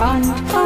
on.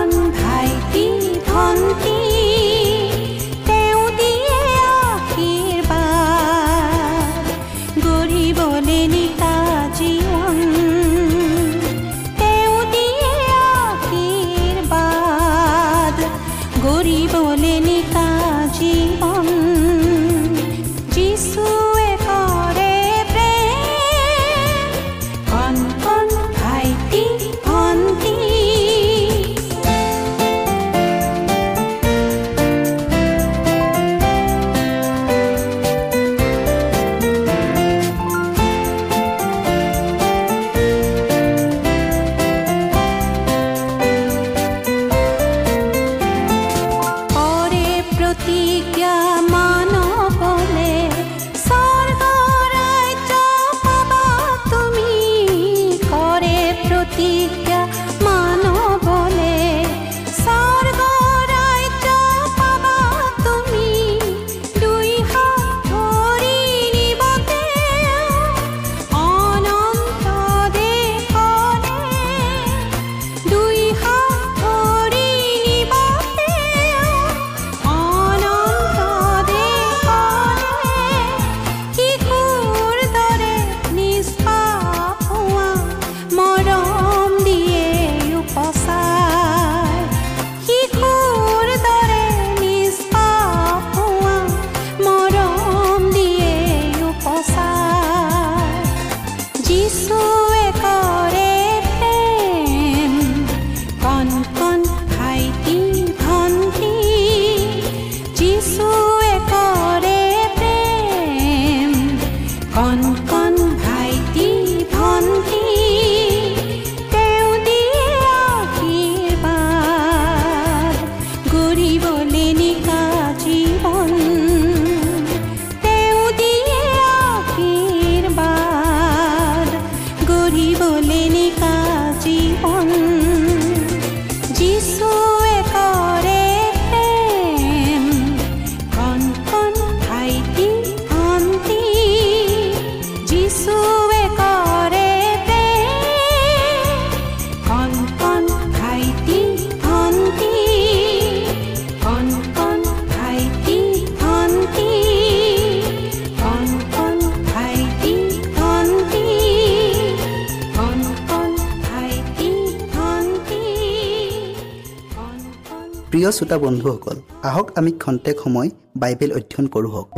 প্ৰিয় শ্ৰোতা বন্ধুসকল আহক আমি খন্তেক সময় বাইবেল অধ্যয়ন কৰোঁ হওক।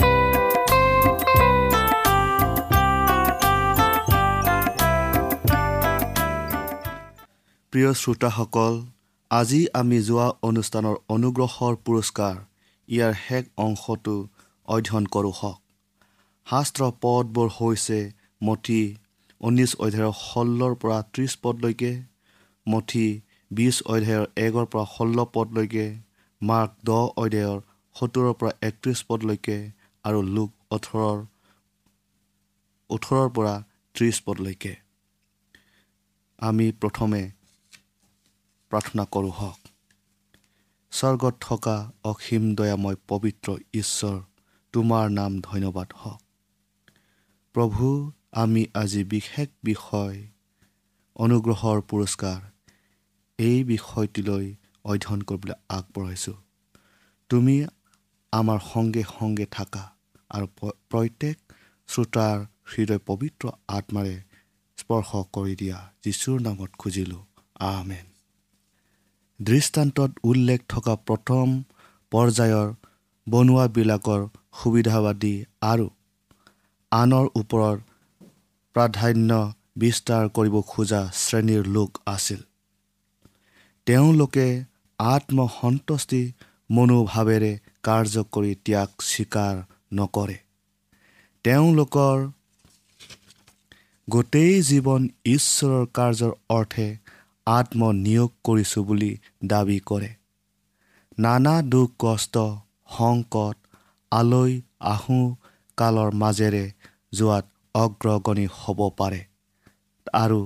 প্ৰিয় শ্ৰোতাসকল আজি আমি যোৱা অনুষ্ঠানৰ অনুগ্ৰহৰ পুৰস্কাৰ ইয়াৰ শেষ অংশটো অধ্যয়ন কৰোঁ হওক। শাস্ত্ৰ পদবোৰ হৈছে মঠি ঊনৈছ অধ্যায়ৰ ষোল্লৰ পৰা ত্ৰিছ পদলৈকে মঠি বিছ অধ্যায়ৰ একৰ পৰা ষোল্ল পদলৈকে মাৰ্ক দহ অধ্যায়ৰ সত্তৰৰ পৰা একত্ৰিছ পদলৈকে আৰু লোক ওঠৰৰ ওঠৰৰ পৰা ত্ৰিছ পদলৈকে। আমি প্ৰথমে প্ৰাৰ্থনা কৰোঁ হওক। স্বৰ্গত থকা অসীম দয়াময় পবিত্ৰ ঈশ্বৰ তোমাৰ নাম ধন্যবাদ হওক। প্ৰভু আমি আজি বিশেষ বিষয় অনুগ্ৰহৰ পুৰস্কাৰ এই বিষয়টিলৈ অধ্যয়ন কৰিবলৈ আগবঢ়াইছোঁ। তুমি আমাৰ সংগে সংগে থাকা আৰু প্ৰত্যেক শ্ৰোতাৰ হৃদয় পবিত্ৰ আত্মাৰে স্পৰ্শ কৰি দিয়া যীশুৰ নামত খুজিলোঁ। আমেন। দৃষ্টান্তত উল্লেখ থকা প্ৰথম পৰ্যায়ৰ বনোৱাবিলাকৰ সুবিধাবাদী আৰু আনৰ ওপৰত প্ৰাধান্য বিস্তাৰ কৰিব খোজা শ্ৰেণীৰ লোক আছিল। তেওঁলোকে আত্মসন্তুষ্টি মনোভাৱেৰে কাৰ্য কৰি ত্যাগ স্বীকাৰ নকৰে। তেওঁলোকৰ গোটেই জীৱন ঈশ্বৰৰ কাৰ্যৰ অৰ্থে আত্মনিয়োগ কৰিছোঁ বুলি দাবী কৰে। নানা দুখ কষ্ট সংকট আলৈ আহোঁ কালৰ মাজেৰে যোৱাত অগ্ৰগণী হ'ব পাৰে আৰু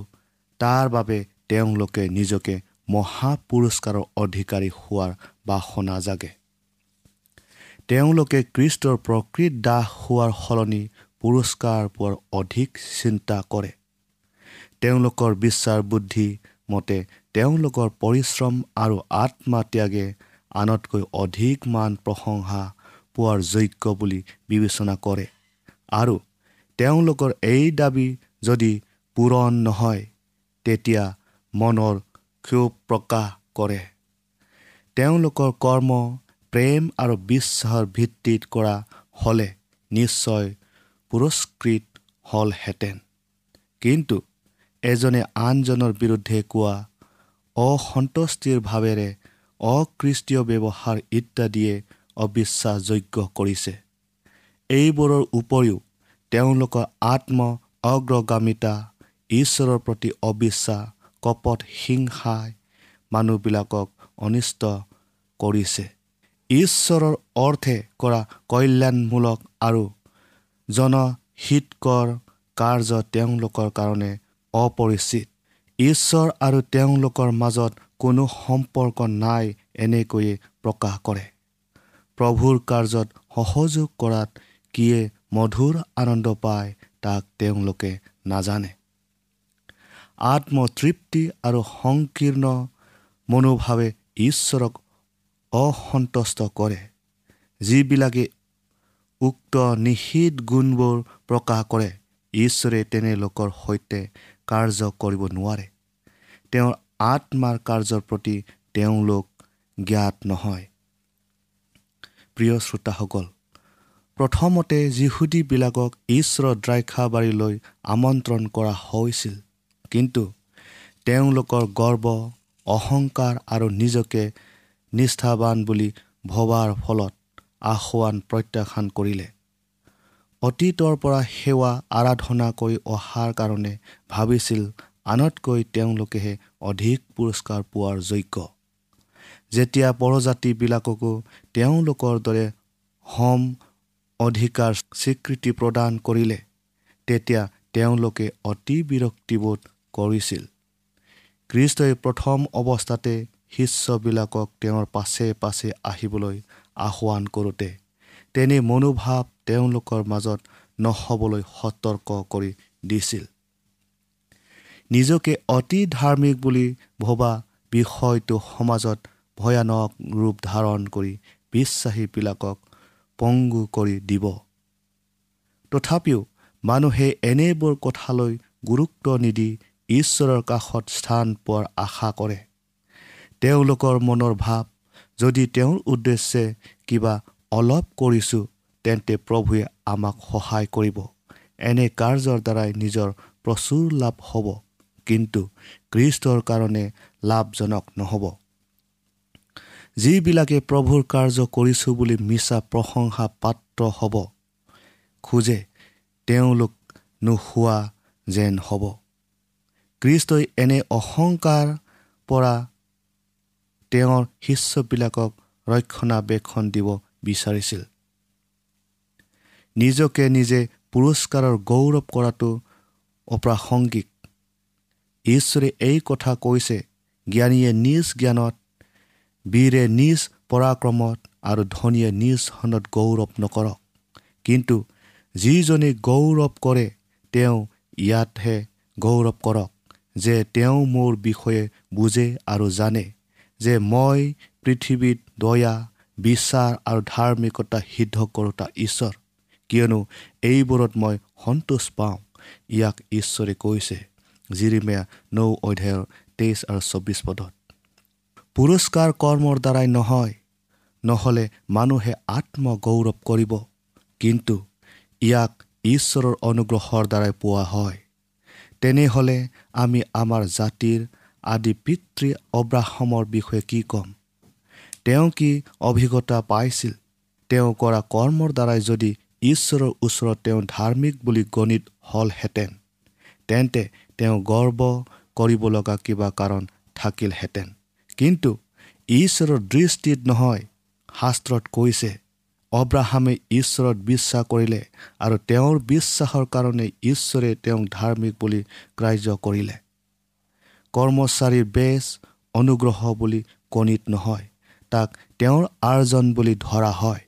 তাৰ বাবে তেওঁলোকে নিজকে মহাপুৰস্কাৰৰ অধিকাৰী হোৱাৰ বাসনা জাগে। তেওঁলোকে কৃষ্টৰ প্ৰকৃত দাস হোৱাৰ সলনি পুৰস্কাৰ পোৱাৰ অধিক চিন্তা কৰে। তেওঁলোকৰ বিশ্বাস বুদ্ধি মতে তেওঁলোকৰ পৰিশ্ৰম আৰু আত্মত্যাগে আনতকৈ অধিক মান প্ৰশংসা পোৱাৰ যোগ্য বুলি বিবেচনা কৰে আৰু তেওঁলোকৰ এই দাবী যদি পূৰণ নহয় তেতিয়া মনৰ ক্ষোভ প্ৰকাশ কৰে। তেওঁলোকৰ কৰ্ম প্ৰেম আৰু বিশ্বাসৰ ভিত্তিত কৰা হ'লে নিশ্চয় পুৰস্কৃত হ'লহেঁতেন। কিন্তু এজনে আনজনৰ বিৰুদ্ধে কোৱা অসন্তুষ্টিৰ ভাৱেৰে অকৃষ্টীয় ব্যৱহাৰ ইত্যাদিয়ে অবিশ্বাসযোগ্য কৰিছে। এইবোৰৰ উপৰিও তেওঁলোকৰ আত্ম অগ্ৰগামিতা ঈশ্বৰৰ প্ৰতি অবিশ্বাস কপট হিংসাই মানুহবিলাকক অনিষ্ট কৰিছে। ঈশ্বৰৰ অৰ্থে কৰা কল্যাণমূলক আৰু জনহিতকৰ কাৰ্য তেওঁলোকৰ কাৰণে অপৰিচিত। ঈশ্বৰ আৰু তেওঁলোকৰ মাজত কোনো সম্পৰ্ক নাই এনেকৈয়ে প্ৰকাশ কৰে। প্ৰভুৰ কাৰ্যত সহযোগ কৰাত কিয়ে মধুৰ আনন্দ পায় তাক তেওঁলোকে নাজানে। আত্মতৃপ্তি আৰু সংকীৰ্ণ মনোভাৱে ঈশ্বৰক অসন্তুষ্ট কৰে যিবিলাকে উক্ত নিষিদ্ধ গুণবোৰ প্ৰকাশ কৰে। ঈশ্বৰে তেনে লোকৰ সৈতে কাৰ্য কৰিব নোৱাৰে। তেওঁৰ আত্মাৰ কাৰ্যৰ প্ৰতি তেওঁলোক জ্ঞাত নহয়। প্ৰিয় শ্ৰোতাসকল প্ৰথমতে যিহুদীবিলাকক ঈশ্বৰৰ দ্ৰাক্ষাবাৰীলৈ আমন্ত্ৰণ কৰা হৈছিল। কিন্তু তেওঁলোকৰ গৰ্ব অহংকাৰ আৰু নিজকে নিষ্ঠাবান বুলি ভবাৰ ফলত আসোৱান প্ৰত্যাখ্যান কৰিলে। অতীতৰ পৰা সেৱা আৰাধনা কৰি অহাৰ কাৰণে ভাবিছিল আনতকৈ তেওঁলোকেহে অধিক পুৰস্কাৰ পোৱাৰ যোগ্য। যেতিয়া পৰজাতিবিলাককো তেওঁলোকৰ দৰে সম অধিকাৰ স্বীকৃতি প্ৰদান কৰিলে তেতিয়া তেওঁলোকে অতি বিৰক্তিবোধ কৰিছিল। খ্ৰীষ্টই প্ৰথম অৱস্থাতে শিষ্যবিলাকক তেওঁৰ পাছে পাছে আহিবলৈ আহ্বান কৰোঁতে তেনে মনোভাৱ তেওঁলোকৰ মাজত নহ'বলৈ সতৰ্ক কৰি দিছিল। নিজকে অতি ধাৰ্মিক বুলি ভবা বিষয়টো সমাজত ভয়ানক ৰূপ ধাৰণ কৰি বিশ্বাসীবিলাকক পংগু কৰি দিব। তথাপিও মানুহে এনেবোৰ কথালৈ গুৰুত্ব নিদি ঈশ্বৰৰ কাষত স্থান পোৱাৰ আশা কৰে। তেওঁলোকৰ মনৰ ভাৱ যদি তেওঁৰ উদ্দেশ্যে কিবা অলপ কৰিছোঁ তেন্তে প্ৰভুৱে আমাক সহায় কৰিব। এনে কাৰ্যৰ দ্বাৰাই নিজৰ প্ৰচুৰ লাভ হ'ব কিন্তু খ্ৰীষ্টৰ কাৰণে লাভজনক নহ'ব। যিবিলাকে প্ৰভুৰ কাৰ্য কৰিছোঁ বুলি মিছা প্ৰশংসা পাত্ৰ হ'ব খোজে তেওঁলোক নোহোৱা যেন হ'ব। খ্ৰীষ্টই এনে অহংকাৰ পৰা তেওঁৰ শিষ্যবিলাকক ৰক্ষণাবেক্ষণ দিব বিচাৰিছিল। নিজকে নিজে পুৰস্কাৰৰ গৌৰৱ কৰাটো অপ্ৰাসংগিক। ঈশ্বৰে এই কথা কৈছে জ্ঞানীয়ে নিজ জ্ঞানত বীৰে নিজ পৰাক্ৰমত আৰু ধনীয়ে নিজ ধনত গৌৰৱ নকৰক। কিন্তু যিজনে গৌৰৱ কৰে তেওঁ ইয়াতহে গৌৰৱ কৰক। যে তেওঁ মোৰ বিষয়ে বুজে আৰু জানে যে মই পৃথিৱীত দয়া বিশ্বাস আৰু ধাৰ্মিকতা সিদ্ধ কৰোতা ঈশ্বৰ। কিয়নো এইবোৰত মই সন্তোষ পাওঁ ইয়াক ঈশ্বৰে কৈছে। জিৰিমীয়া নৌ অধ্যায়ৰ তেইছ আৰু চৌবিছ পদত। পুৰস্কাৰ কৰ্মৰ দ্বাৰাই নহয় নহ'লে মানুহে আত্মগৌৰৱ কৰিব। কিন্তু ইয়াক ঈশ্বৰৰ অনুগ্ৰহৰ দ্বাৰাই পোৱা হয়। তেনেহ'লে আমি আমাৰ জাতিৰ আদি পিতৃ অব্ৰাহমৰ বিষয়ে কি ক'ম? তেওঁ কি অভিজ্ঞতা পাইছিল? তেওঁ কৰা কৰ্মৰ দ্বাৰাই যদি ঈশ্বৰৰ ওচৰত তেওঁ ধাৰ্মিক বুলি গণিত হ'লহেঁতেন তেন্তে তেওঁ গৰ্ব কৰিব লগা কিবা কাৰণ থাকিলহেঁতেন। কিন্তু ঈশ্বৰৰ দৃষ্টিত নহয় শাস্ত্ৰত কৈছে অব্ৰাহামে ঈশ্বৰত বিশ্বাস কৰিলে আৰু তেওঁৰ বিশ্বাসৰ কাৰণে ঈশ্বৰে তেওঁক ধাৰ্মিক বুলি গ্ৰাহ্য কৰিলে। কৰ্মচাৰীৰ বেচ অনুগ্ৰহ বুলি কণিত নহয় তাক তেওঁৰ আৰ্জন বুলি ধৰা হয়।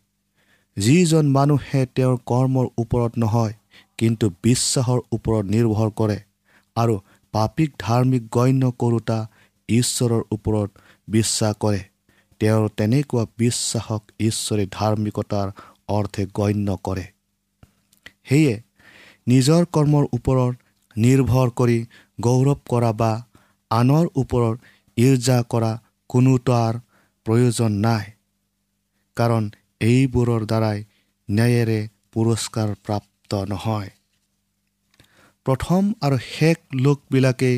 যিজন মানুহে তেওঁৰ কৰ্মৰ ওপৰত নহয় কিন্তু বিশ্বাসৰ ওপৰত নিৰ্ভৰ কৰে আৰু পাপীক ধাৰ্মিক গণ্য কৰোতা ঈশ্বৰৰ ওপৰত বিশ্বাস কৰে। তেওঁৰ তেনেকুৱা বিশ্বাসক ঈশ্বৰে ধাৰ্মিকতাৰ অৰ্থে গণ্য কৰে। সেয়ে নিজৰ কৰ্মৰ ওপৰত নিৰ্ভৰ কৰি গৌৰৱ কৰা বা আনৰ ওপৰত ইৰ্জা কৰা কোনো তাৰ প্ৰয়োজন নাই কাৰণ এইবোৰৰ দ্বাৰাই ন্যায়েৰে পুৰস্কাৰ প্ৰাপ্ত নহয়। প্ৰথম আৰু শেষ লোকবিলাকেই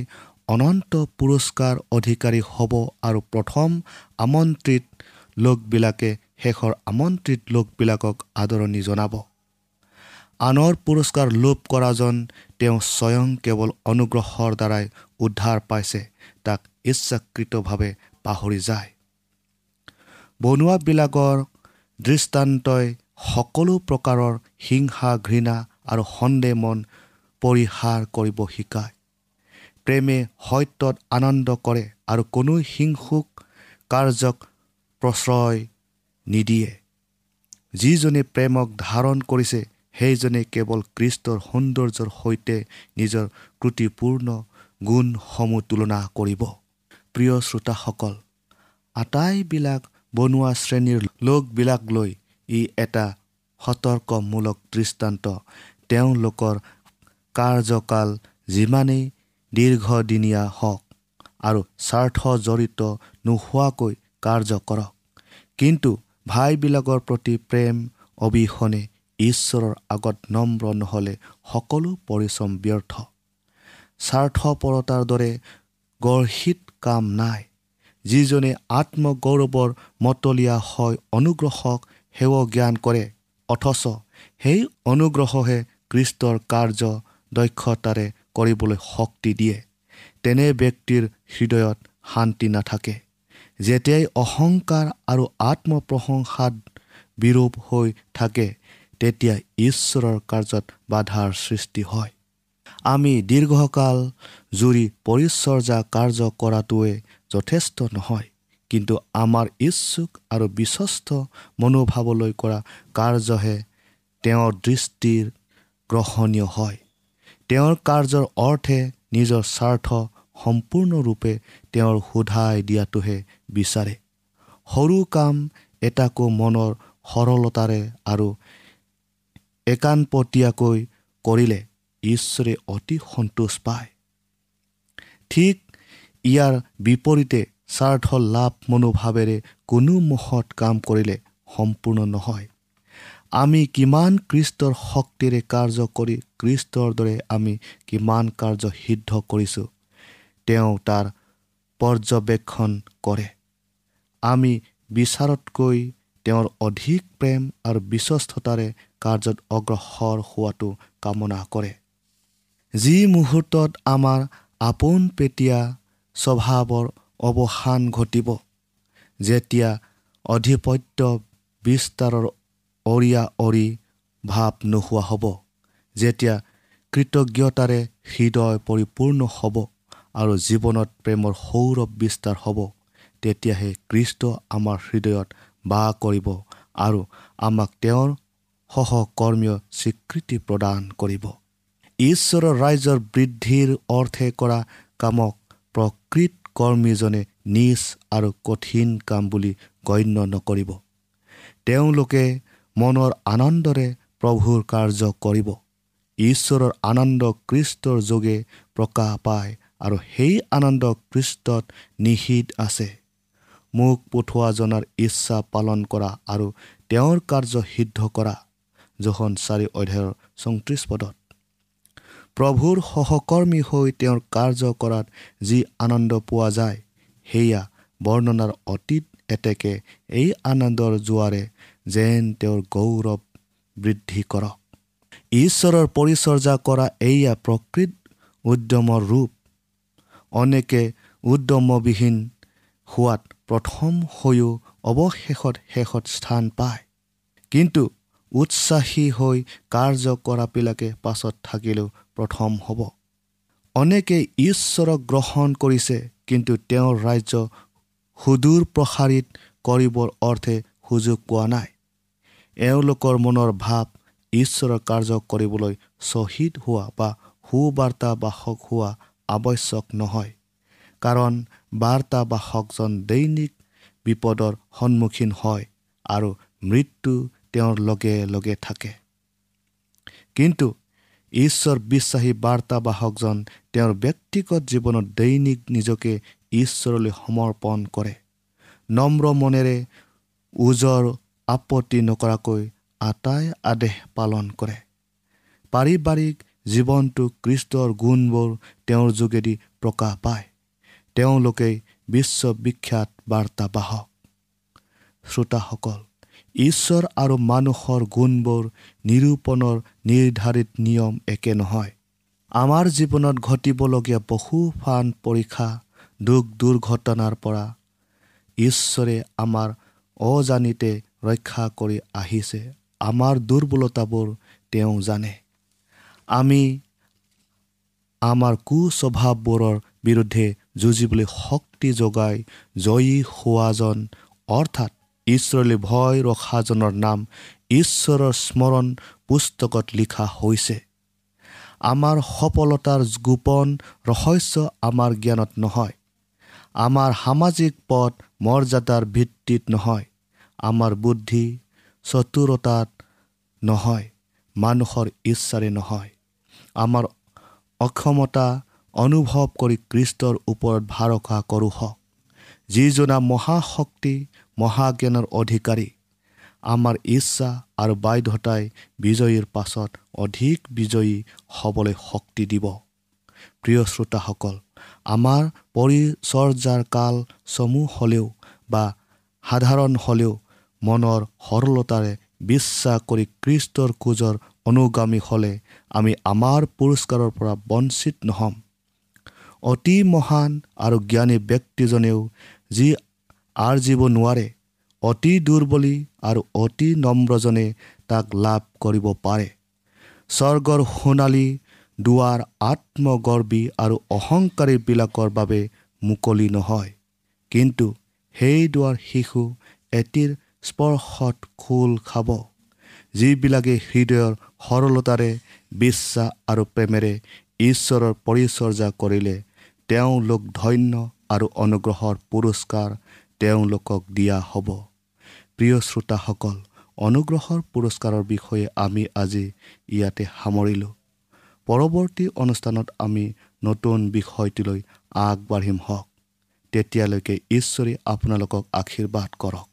অনন্ত পুৰস্কাৰ অধিকাৰী হ'ব আৰু প্ৰথম আমন্ত্ৰিত লোকবিলাকে শেষৰ আমন্ত্ৰিত লোকবিলাকক আদৰণি জনাব। আনৰ পুৰস্কাৰ লোভ কৰাজন তেওঁ স্বয়ং কেৱল অনুগ্ৰহৰ দ্বাৰাই উদ্ধাৰ পাইছে তাক ইচ্ছাকৃতভাৱে পাহৰি যায়। বনোৱাবিলাকৰ দৃষ্টান্তই সকলো প্ৰকাৰৰ হিংসা ঘৃণা আৰু সন্দেহ মন পৰিহাৰ কৰিব শিকায়। প্ৰেমে সত্যত আনন্দ কৰে আৰু কোনো হিংসুক কাৰ্যক প্ৰশ্ৰয় নিদিয়ে। যিজনে প্ৰেমক ধাৰণ কৰিছে সেইজনে কেৱল কৃষ্টৰ সৌন্দৰ্যৰ সৈতে নিজৰ ত্ৰুটিপূৰ্ণ গুণসমূহ তুলনা কৰিব। প্ৰিয় শ্ৰোতাসকল আটাইবিলাক বনোৱা শ্ৰেণীৰ লোকবিলাক লৈ ই এটা সতৰ্কমূলক দৃষ্টান্ত। তেওঁলোকৰ কাৰ্যকাল যিমানেই দীৰ্ঘদিনীয়া হওক আৰু স্বাৰ্থ জড়িত নোহোৱাকৈ কাৰ্য কৰক। কিন্তু ভাইবিলাকৰ প্ৰতি প্ৰেম অবিহনে ঈশ্বৰৰ আগত নম্ৰ নহ'লে সকলো পৰিশ্ৰম ব্যৰ্থ। স্বাৰ্থপৰতাৰ দৰে গৰ্হিত কাম নাই। যিজনে আত্মগৌৰৱৰ মতলীয়া হয় অনুগ্ৰহক সেৱ জ্ঞান কৰে অথচ সেই অনুগ্ৰহহে কৃষ্টৰ কাৰ্য দক্ষতাৰে কৰিবলৈ শক্তি দিয়ে তেনে ব্যক্তিৰ হৃদয়ত শান্তি নাথাকে। যেতিয়াই অহংকাৰ আৰু আত্মপ্ৰশংসাত বিৰূপ হৈ থাকে তেতিয়া ঈশ্বৰৰ কাৰ্যত বাধাৰ সৃষ্টি হয়। আমি দীৰ্ঘকাল জুৰি পৰিচৰ্যা কাৰ্য কৰাটোৱে যথেষ্ট নহয় কিন্তু আমাৰ ইচ্ছুক আৰু বিশ্বস্ত মনোভাৱলৈ কৰা কাৰ্যহে তেওঁৰ দৃষ্টিৰ গ্ৰহণীয় হয়। তেওঁৰ কাৰ্যৰ অৰ্থে নিজৰ স্বাৰ্থ সম্পূৰ্ণৰূপে তেওঁৰ সোধাই দিয়াটোহে বিচাৰে। সৰু কাম এটাকো মনৰ সৰলতাৰে আৰু একানপতীয়াকৈ কৰিলে ঈশ্বৰে অতি সন্তোষ পায়। ঠিক ইয়াৰ বিপৰীতে স্বাৰ্থ লাভ মনোভাৱেৰে কোনো মহৎ কাম কৰিলে সম্পূৰ্ণ নহয়। আমি কিমান কৃষ্টৰ শক্তিৰে কাৰ্য কৰি কৃষ্টৰ দৰে আমি কিমান কাৰ্য সিদ্ধ কৰিছোঁ তেওঁ তাৰ পৰ্যবেক্ষণ কৰে। আমি বিচাৰতকৈ তেওঁৰ অধিক প্ৰেম আৰু বিশ্বস্ততাৰে কাৰ্যত অগ্ৰসৰ হোৱাটো কামনা কৰে। যি মুহূৰ্তত আমাৰ আপোন পেটীয়া স্বভাৱৰ অৱসান ঘটিব যেতিয়া অধিপত্য বিস্তাৰৰ অৰিয়া অৰি ভাৱ নোহোৱা হ'ব। যেতিয়া কৃতজ্ঞতাৰে হৃদয় পৰিপূৰ্ণ হ'ব আৰু জীৱনত প্ৰেমৰ সৌৰভ বিস্তাৰ হ'ব তেতিয়াহে কৃষ্ট আমাৰ হৃদয়ত বাস কৰিব আৰু আমাক তেওঁৰ সহকৰ্মীয় স্বীকৃতি প্ৰদান কৰিব। ঈশ্বৰৰ ৰাইজৰ বৃদ্ধিৰ অৰ্থে কৰা কামক প্ৰকৃত কৰ্মীজনে নিজ আৰু কঠিন কাম বুলি গণ্য নকৰিব। তেওঁলোকে মনৰ আনন্দৰে প্ৰভুৰ কাৰ্য কৰিব। ঈশ্বৰৰ আনন্দ কৃষ্টৰ যোগে প্ৰকাশ পায় আৰু সেই আনন্দ কৃষ্টত নিহিত আছে। মোক পঠোৱা জনাৰ ইচ্ছা পালন কৰা আৰু তেওঁৰ কাৰ্য সিদ্ধ কৰা। জোখন চাৰি অধ্যায়ৰ চৌত্ৰিছ পদত। প্ৰভুৰ সহকৰ্মী হৈ তেওঁৰ কাৰ্য কৰাত যি আনন্দ পোৱা যায় সেয়া বৰ্ণনাৰ অতীত এতেকে এই আনন্দৰ জোৱাৰে যেন তেওঁৰ গৌৰৱ বৃদ্ধি কৰক। ঈশ্বৰৰ পৰিচৰ্যা কৰা এয়া প্ৰকৃত উদ্যমৰ ৰূপ। অনেকে উদ্যমবিহীন হোৱাত প্ৰথম হৈও অৱশেষত শেষত স্থান পায়। কিন্তু উৎসাহী হৈ কাৰ্য কৰাবিলাকে পাছত থাকিলেও প্ৰথম হ'ব। অনেকে ঈশ্বৰক গ্ৰহণ কৰিছে কিন্তু তেওঁৰ ৰাজ্য সুদূৰ প্ৰসাৰিত কৰিবৰ অৰ্থে সুযোগ পোৱা নাই। এওঁলোকৰ মনৰ ভাৱ ঈশ্বৰৰ কাৰ্য কৰিবলৈ শ্বহীদ হোৱা বা সুবাৰ্তাবাসক হোৱা আৱশ্যক নহয় কাৰণ বাৰ্তাবাসকজন দৈনিক বিপদৰ সন্মুখীন হয় আৰু মৃত্যু তেওঁৰ লগে লগে থাকে। কিন্তু ঈশ্বৰ বিশ্বাসী বাৰ্তাবাসকজন তেওঁৰ ব্যক্তিগত জীৱনত দৈনিক নিজকে ঈশ্বৰলৈ সমৰ্পণ কৰে। নম্ৰ মনেৰে ওজৰ আপত্তি নকৰাকৈ আটাই আদেশ পালন কৰে। পাৰিবাৰিক জীৱনটো কৃষ্টৰ গুণবোৰ তেওঁৰ যোগেদি প্ৰকাশ পায়। তেওঁলোকেই বিশ্ববিখ্যাত বাৰ্তাবাহক। শ্ৰোতাসকল ঈশ্বৰ আৰু মানুহৰ গুণবোৰ নিৰূপণৰ নিৰ্ধাৰিত নিয়ম একে নহয়। আমাৰ জীৱনত ঘটিবলগীয়া বহু ফান পৰীক্ষা দুখ দুৰ্ঘটনাৰ পৰা ঈশ্বৰে আমাৰ অজানিতে ৰক্ষা কৰি আহিছে। আমাৰ দুৰ্বলতাবোৰ তেওঁ জানে। আমি আমাৰ কুস্বভাৱবোৰৰ বিৰুদ্ধে যুঁজিবলৈ শক্তি যোগাই জয়ী হোৱাজন অৰ্থাৎ ঈশ্বৰলৈ ভয় ৰখাজনৰ নাম ঈশ্বৰৰ স্মৰণ পুস্তকত লিখা হৈছে। আমাৰ সফলতাৰ গোপন ৰহস্য আমাৰ জ্ঞানত নহয়। আমাৰ সামাজিক পথ মৰ্যাদাৰ ভিত্তিত নহয়। আমাৰ বুদ্ধি চতুৰতাত নহয় মানুহৰ ইচ্ছাৰে নহয়। আমাৰ অক্ষমতা অনুভৱ কৰি কৃষ্টৰ ওপৰত ভাৰসা কৰোঁ হওক যিজনা মহাশক্তি মহাজ্ঞানৰ অধিকাৰী আমাৰ ইচ্ছা আৰু বাধ্যতাই বিজয়ীৰ পাছত অধিক বিজয়ী হ'বলৈ শক্তি দিব। প্ৰিয় শ্ৰোতাসকল আমাৰ পৰিচৰ্যাৰ কাল চমু হ'লেও বা সাধাৰণ হ'লেও মনৰ সৰলতাৰে বিশ্বাস কৰি কৃষ্টৰ খোজৰ অনুগামী হ'লে আমি আমাৰ পুৰস্কাৰৰ পৰা বঞ্চিত নহ'ম। অতি মহান আৰু জ্ঞানী ব্যক্তিজনেও যি আৰ্জিব নোৱাৰে অতি দুৰ্বলী আৰু অতি নম্ৰজনে তাক লাভ কৰিব পাৰে। স্বৰ্গৰ সোণালী দুৱাৰ আত্মগৰ্বী আৰু অহংকাৰীবিলাকৰ বাবে মুকলি নহয়। কিন্তু সেই দুৱাৰ শিশু এটিৰ স্পৰ্শত খোল খাব যিবিলাকে হৃদয়ৰ সৰলতাৰে বিশ্বাস আৰু প্ৰেমেৰে ঈশ্বৰৰ পৰিচৰ্যা কৰিলে তেওঁলোক ধন্য আৰু অনুগ্ৰহৰ পুৰস্কাৰ তেওঁলোকক দিয়া হ'ব। প্ৰিয় শ্ৰোতাসকল অনুগ্ৰহৰ পুৰস্কাৰৰ বিষয়ে আমি আজি ইয়াতে সামৰিলোঁ। পৰৱৰ্তী অনুষ্ঠানত আমি নতুন বিষয়টিলৈ আগবাঢ়িম হওক। তেতিয়ালৈকে ঈশ্বৰে আপোনালোকক আশীৰ্বাদ কৰক।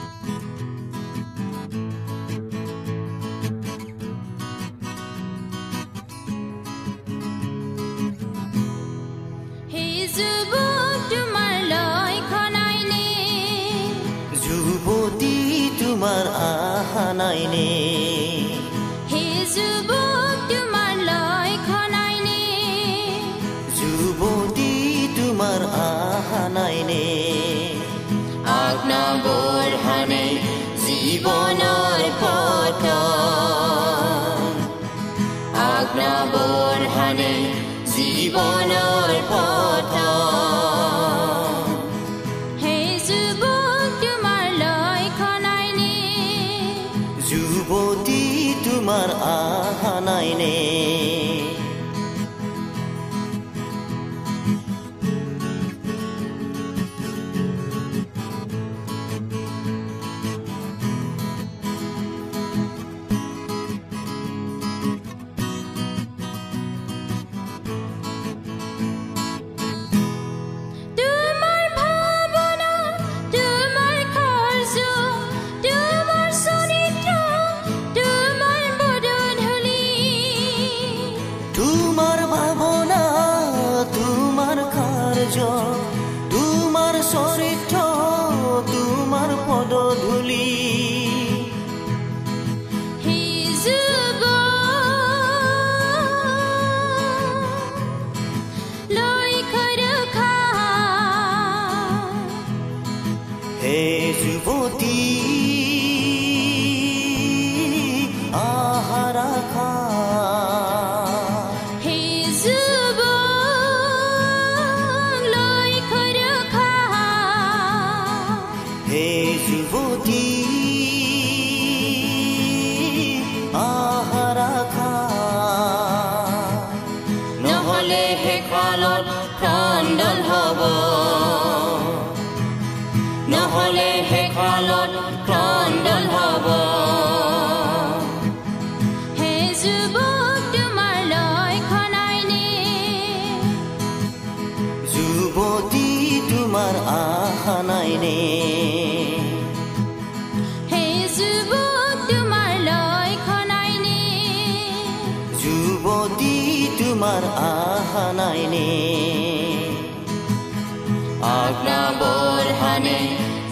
নাইনে সেই যুৱক তোমাৰ লক্ষণাইনে যুৱতী তোমাৰ আহা নাইনে জীৱনৰ পথ আজ্ঞাবোৰ হানে জীৱনৰ পথ আজ্ঞাবোৰ হানে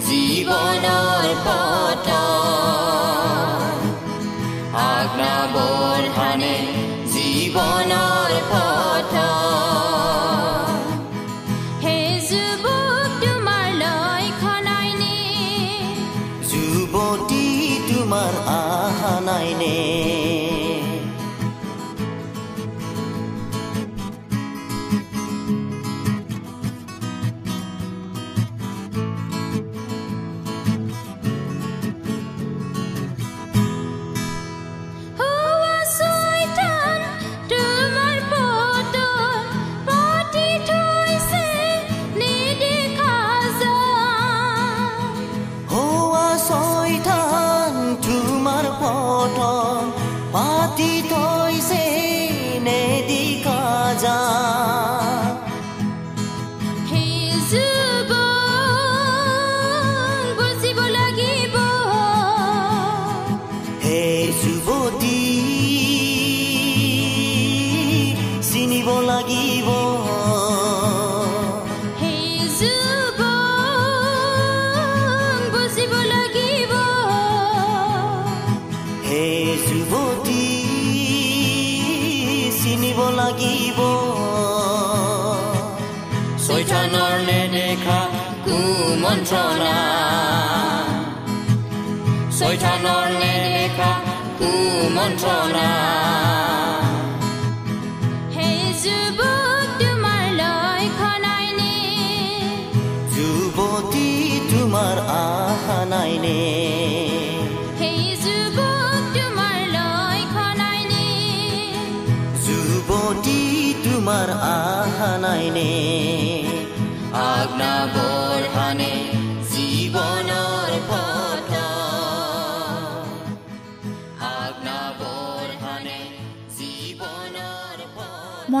জীৱনৰ পথ আজ্ঞাবোৰ হানে জীৱনৰ সেই তোমাৰ যুৱতী তোমাৰ আহা নাইনে সেই যুৱক তোমাৰ লক্ষণাইনে যুৱতী তোমাৰ আহা নাই নাইনে আজ্ঞাবোৰ হানে